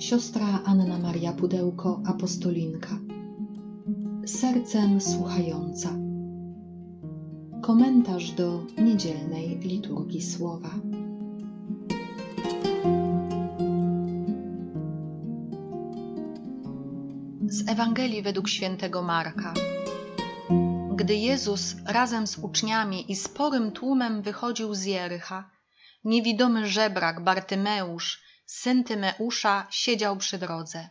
Siostra Anna Maria Pudełko, apostolinka. Sercem słuchająca. Komentarz do niedzielnej liturgii słowa. Z Ewangelii według świętego Marka. Gdy Jezus razem z uczniami i sporym tłumem wychodził z Jericha, niewidomy żebrak Bartymeusz, syn Tymeusza, siedział przy drodze.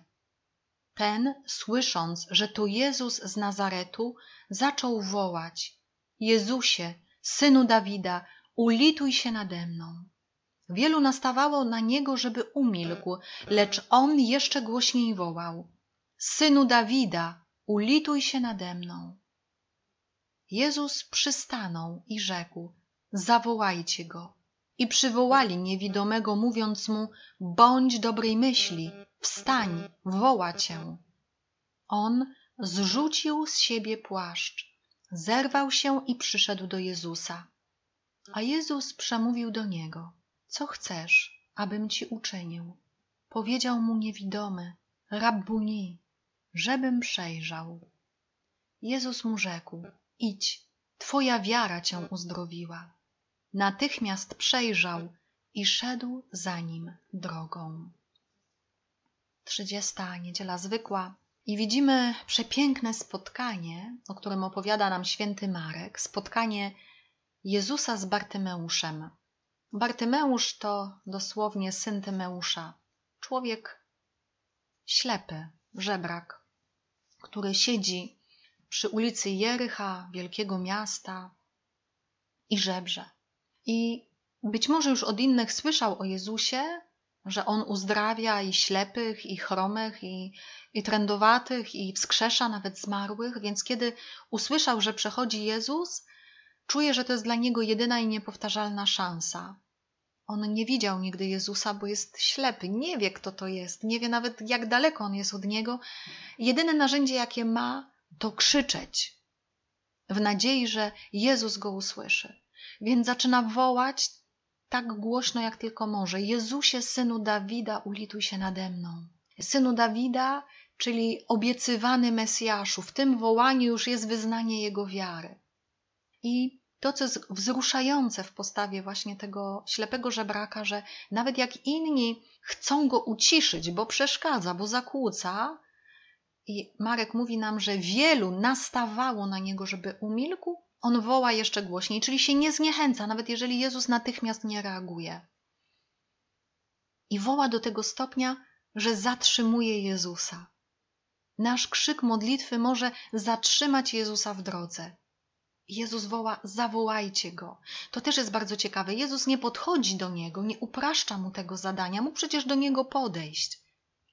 Ten, słysząc, że to Jezus z Nazaretu, zaczął wołać: Jezusie, synu Dawida, ulituj się nade mną. Wielu nastawało na niego, żeby umilkł, lecz on jeszcze głośniej wołał: Synu Dawida, ulituj się nade mną. Jezus przystanął i rzekł: Zawołajcie go. I przywołali niewidomego, mówiąc mu: Bądź dobrej myśli, wstań, woła cię. On zrzucił z siebie płaszcz, zerwał się i przyszedł do Jezusa. A Jezus przemówił do niego: Co chcesz, abym ci uczynił? Powiedział mu niewidomy: Rabbuni, żebym przejrzał. Jezus mu rzekł: Idź, twoja wiara cię uzdrowiła. Natychmiast przejrzał i szedł za nim drogą. Trzydziesta niedziela zwykła i widzimy przepiękne spotkanie, o którym opowiada nam święty Marek, spotkanie Jezusa z Bartymeuszem. Bartymeusz to dosłownie syn Tymeusza, człowiek ślepy, żebrak, który siedzi przy ulicy Jericha, wielkiego miasta i żebrze. I być może już od innych słyszał o Jezusie, że On uzdrawia i ślepych, i chromych, i, i trędowatych, i wskrzesza nawet zmarłych, więc kiedy usłyszał, że przechodzi Jezus, czuje, że to jest dla niego jedyna i niepowtarzalna szansa. On nie widział nigdy Jezusa, bo jest ślepy, nie wie, kto to jest, nie wie nawet, jak daleko on jest od niego. Jedyne narzędzie, jakie ma, to krzyczeć, w nadziei, że Jezus go usłyszy. Więc zaczyna wołać tak głośno, jak tylko może: Jezusie, synu Dawida, ulituj się nade mną. Synu Dawida, czyli obiecywany Mesjaszu. W tym wołaniu już jest wyznanie jego wiary. I to, co jest wzruszające w postawie właśnie tego ślepego żebraka, że nawet jak inni chcą go uciszyć, bo przeszkadza, bo zakłóca, i Marek mówi nam, że wielu nastawało na niego, żeby umilkł, on woła jeszcze głośniej, czyli się nie zniechęca, nawet jeżeli Jezus natychmiast nie reaguje. I woła do tego stopnia, że zatrzymuje Jezusa. Nasz krzyk modlitwy może zatrzymać Jezusa w drodze. Jezus woła: zawołajcie go. To też jest bardzo ciekawe. Jezus nie podchodzi do niego, nie upraszcza mu tego zadania, mógł przecież do niego podejść.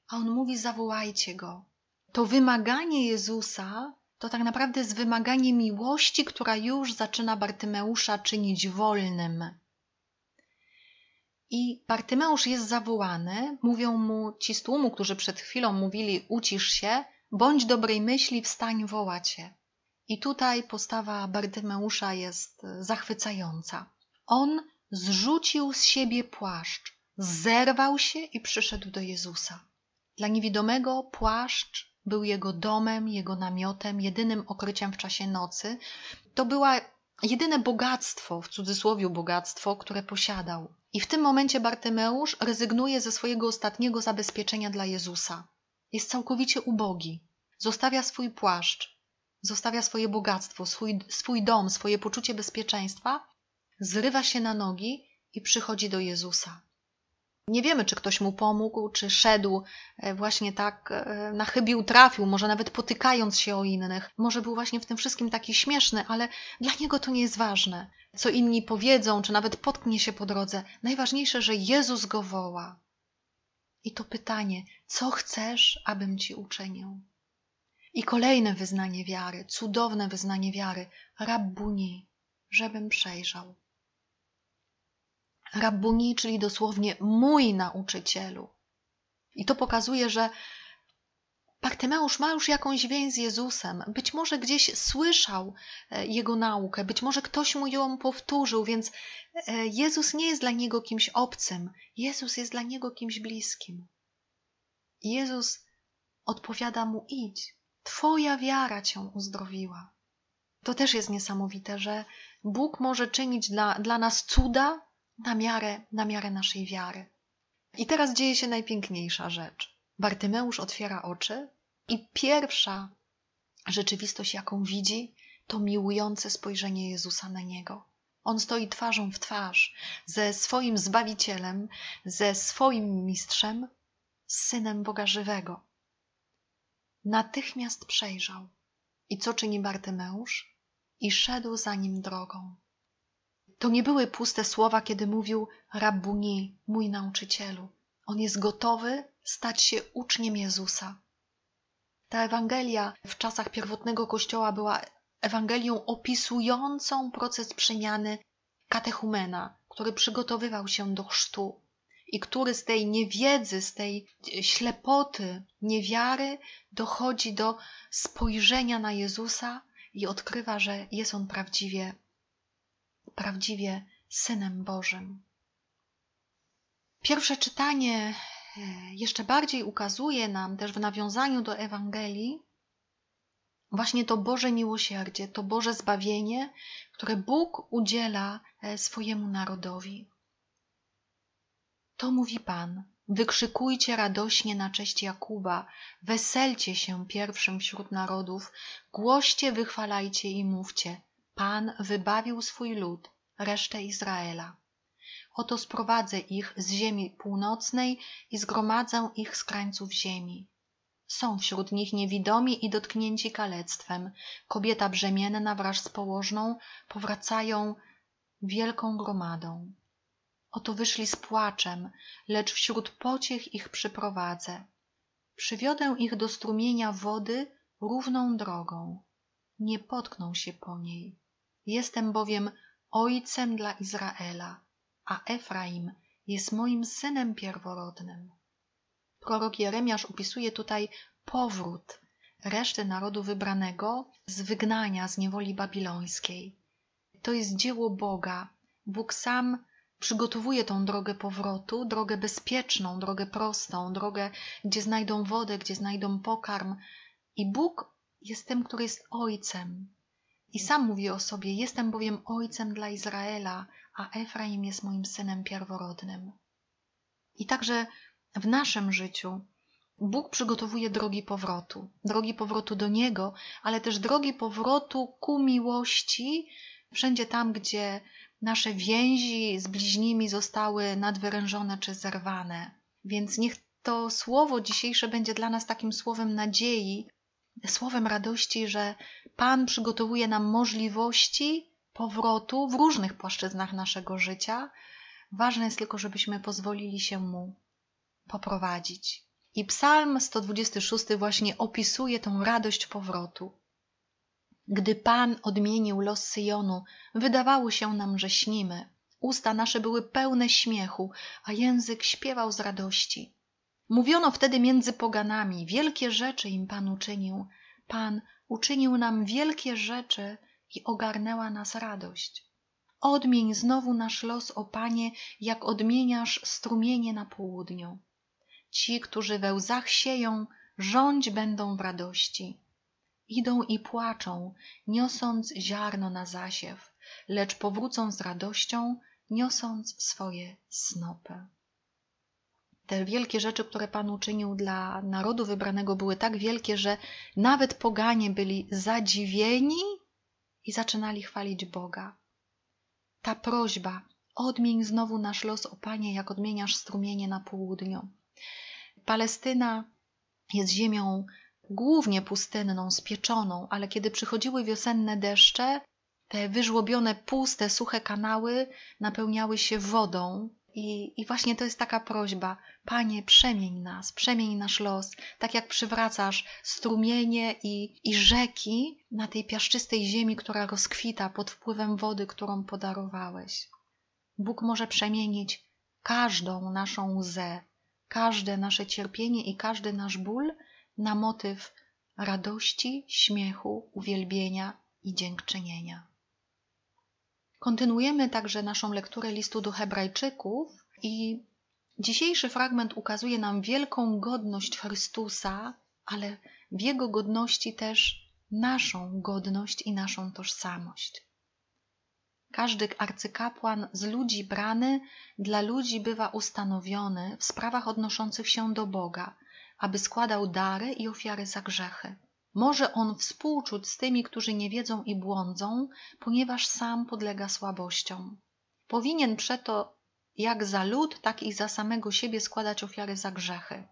A on mówi: zawołajcie go. To wymaganie Jezusa to tak naprawdę jest wymaganie miłości, która już zaczyna Bartymeusza czynić wolnym. I Bartymeusz jest zawołany, mówią mu ci z tłumu, którzy przed chwilą mówili ucisz się, bądź dobrej myśli, wstań, woła cię. I tutaj postawa Bartymeusza jest zachwycająca. On zrzucił z siebie płaszcz, zerwał się i przyszedł do Jezusa. Dla niewidomego płaszcz był jego domem, jego namiotem, jedynym okryciem w czasie nocy. To była jedyne bogactwo, w cudzysłowie bogactwo, które posiadał. I w tym momencie Bartymeusz rezygnuje ze swojego ostatniego zabezpieczenia dla Jezusa. Jest całkowicie ubogi. Zostawia swój płaszcz, zostawia swoje bogactwo, swój, swój dom, swoje poczucie bezpieczeństwa, zrywa się na nogi i przychodzi do Jezusa. Nie wiemy, czy ktoś mu pomógł, czy szedł e, właśnie tak e, na chybił trafił, może nawet potykając się o innych. Może był właśnie w tym wszystkim taki śmieszny, ale dla niego to nie jest ważne. Co inni powiedzą, czy nawet potknie się po drodze. Najważniejsze, że Jezus go woła. I to pytanie, co chcesz, abym ci uczynił? I kolejne wyznanie wiary, cudowne wyznanie wiary, Rabbuni, żebym przejrzał. Rabbuni, czyli dosłownie mój nauczycielu. I to pokazuje, że Bartymeusz ma już jakąś więź z Jezusem. Być może gdzieś słyszał e, jego naukę, być może ktoś mu ją powtórzył, więc e, Jezus nie jest dla niego kimś obcym, Jezus jest dla niego kimś bliskim. Jezus odpowiada mu: idź, Twoja wiara cię uzdrowiła. To też jest niesamowite, że Bóg może czynić dla, dla nas cuda na miarę, na miarę naszej wiary. I teraz dzieje się najpiękniejsza rzecz. Bartymeusz otwiera oczy i pierwsza rzeczywistość, jaką widzi, to miłujące spojrzenie Jezusa na niego. On stoi twarzą w twarz ze swoim Zbawicielem, ze swoim Mistrzem, z Synem Boga Żywego. Natychmiast przejrzał. I co czyni Bartymeusz? I szedł za nim drogą. To nie były puste słowa, kiedy mówił Rabbuni, mój nauczycielu. On jest gotowy stać się uczniem Jezusa. Ta Ewangelia w czasach pierwotnego Kościoła była Ewangelią opisującą proces przemiany katechumena, który przygotowywał się do chrztu i który z tej niewiedzy, z tej ślepoty, niewiary dochodzi do spojrzenia na Jezusa i odkrywa, że jest on prawdziwie, prawdziwie Synem Bożym. Pierwsze czytanie e, jeszcze bardziej ukazuje nam też w nawiązaniu do Ewangelii właśnie to Boże miłosierdzie, to Boże zbawienie, które Bóg udziela e, swojemu narodowi. To mówi Pan. Wykrzykujcie radośnie na cześć Jakuba, weselcie się pierwszym wśród narodów, głoście, wychwalajcie i mówcie: Pan wybawił swój lud, resztę Izraela. Oto sprowadzę ich z ziemi północnej i zgromadzę ich z krańców ziemi. Są wśród nich niewidomi i dotknięci kalectwem. Kobieta brzemienna wraz z położną powracają wielką gromadą. Oto wyszli z płaczem, lecz wśród pociech ich przyprowadzę. Przywiodę ich do strumienia wody równą drogą. Nie potkną się po niej. Jestem bowiem ojcem dla Izraela, a Efraim jest moim synem pierworodnym. Prorok Jeremiasz opisuje tutaj powrót reszty narodu wybranego z wygnania z niewoli babilońskiej. To jest dzieło Boga. Bóg sam przygotowuje tą drogę powrotu, drogę bezpieczną, drogę prostą, drogę, gdzie znajdą wodę, gdzie znajdą pokarm. I Bóg jest tym, który jest ojcem. I sam mówi o sobie: Jestem bowiem ojcem dla Izraela, a Efraim jest moim synem pierworodnym. I także w naszym życiu Bóg przygotowuje drogi powrotu, drogi powrotu do Niego, ale też drogi powrotu ku miłości, wszędzie tam, gdzie nasze więzi z bliźnimi zostały nadwyrężone czy zerwane. Więc niech to słowo dzisiejsze będzie dla nas takim słowem nadziei, słowem radości, że Pan przygotowuje nam możliwości powrotu w różnych płaszczyznach naszego życia. Ważne jest tylko, żebyśmy pozwolili się Mu poprowadzić. I Psalm 126 właśnie opisuje tą radość powrotu. Gdy Pan odmienił los Syjonu, wydawało się nam, że śnimy. Usta nasze były pełne śmiechu, a język śpiewał z radości. Mówiono wtedy między poganami, wielkie rzeczy im Pan uczynił. Pan uczynił nam wielkie rzeczy i ogarnęła nas radość. Odmień znowu nasz los, o Panie, jak odmieniasz strumienie na południu. Ci, którzy we łzach sieją, rządź będą w radości. Idą i płaczą, niosąc ziarno na zasiew, lecz powrócą z radością, niosąc swoje snopy. Te wielkie rzeczy, które Pan uczynił dla narodu wybranego, były tak wielkie, że nawet poganie byli zadziwieni i zaczynali chwalić Boga. Ta prośba, odmień znowu nasz los, o Panie, jak odmieniasz strumienie na południu. Palestyna jest ziemią głównie pustynną, spieczoną, ale kiedy przychodziły wiosenne deszcze, te wyżłobione, puste, suche kanały napełniały się wodą. I, I właśnie to jest taka prośba: Panie, przemień nas, przemień nasz los, tak jak przywracasz strumienie i, i rzeki na tej piaszczystej ziemi, która rozkwita pod wpływem wody, którą podarowałeś. Bóg może przemienić każdą naszą łzę, każde nasze cierpienie i każdy nasz ból na motyw radości, śmiechu, uwielbienia i dziękczynienia. Kontynuujemy także naszą lekturę listu do Hebrajczyków i Dzisiejszy fragment ukazuje nam wielką godność Chrystusa, ale w Jego godności też naszą godność i naszą tożsamość. Każdy arcykapłan z ludzi brany dla ludzi bywa ustanowiony w sprawach odnoszących się do Boga, aby składał dary i ofiary za grzechy. Może on współczuć z tymi, którzy nie wiedzą i błądzą, ponieważ sam podlega słabościom. Powinien przeto jak za lud, tak i za samego siebie składać ofiary za grzechy.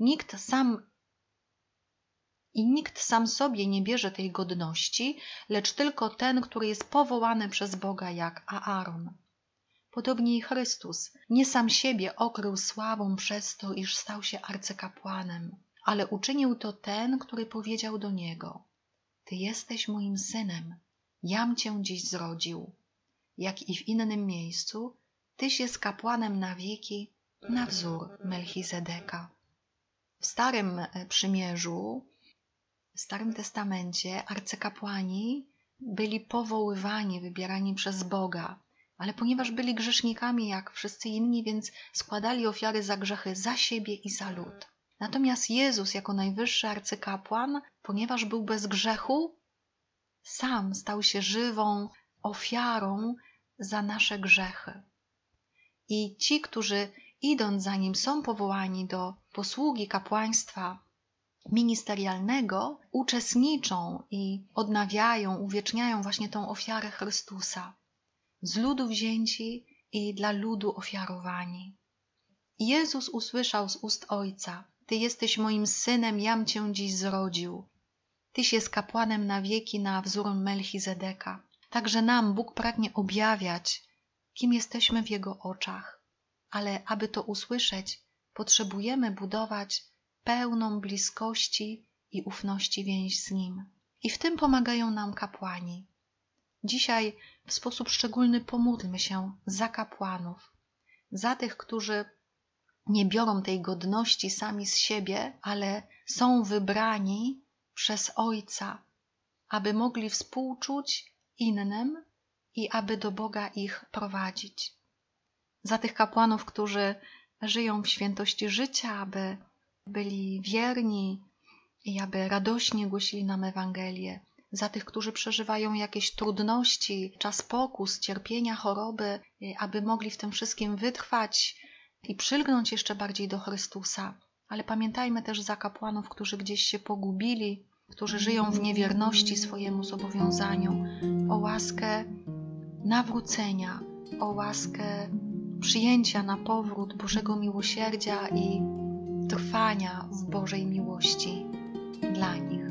Nikt sam i nikt sam sobie nie bierze tej godności, lecz tylko ten, który jest powołany przez Boga jak Aaron. Podobnie i Chrystus nie sam siebie okrył sławą przez to, iż stał się arcykapłanem, ale uczynił to ten, który powiedział do niego: Ty jesteś moim synem, jam cię dziś zrodził. Jak i w innym miejscu, tyś jest kapłanem na wieki, na wzór Melchizedeka. W Starym Przymierzu w Starym Testamencie arcykapłani byli powoływani, wybierani przez Boga, ale ponieważ byli grzesznikami jak wszyscy inni, więc składali ofiary za grzechy za siebie i za lud. Natomiast Jezus, jako najwyższy arcykapłan, ponieważ był bez grzechu, sam stał się żywą ofiarą za nasze grzechy. I ci, którzy idąc za nim są powołani do posługi kapłaństwa, ministerialnego uczestniczą i odnawiają, uwieczniają właśnie tą ofiarę Chrystusa. Z ludu wzięci i dla ludu ofiarowani. Jezus usłyszał z ust Ojca: Ty jesteś moim synem, jam cię dziś zrodził. Tyś jest kapłanem na wieki na wzór Melchizedeka. Także nam Bóg pragnie objawiać, kim jesteśmy w Jego oczach. Ale aby to usłyszeć, potrzebujemy budować pełną bliskości i ufności więź z Nim. I w tym pomagają nam kapłani. Dzisiaj w sposób szczególny pomódlmy się za kapłanów, za tych, którzy nie biorą tej godności sami z siebie, ale są wybrani przez Ojca, aby mogli współczuć innym i aby do Boga ich prowadzić. Za tych kapłanów, którzy żyją w świętości życia, aby byli wierni i aby radośnie głosili nam Ewangelię. Za tych, którzy przeżywają jakieś trudności, czas pokus, cierpienia, choroby, aby mogli w tym wszystkim wytrwać i przylgnąć jeszcze bardziej do Chrystusa. Ale pamiętajmy też za kapłanów, którzy gdzieś się pogubili, którzy żyją w niewierności swojemu zobowiązaniu, o łaskę nawrócenia, o łaskę przyjęcia na powrót Bożego miłosierdzia i trwania w Bożej miłości dla nich.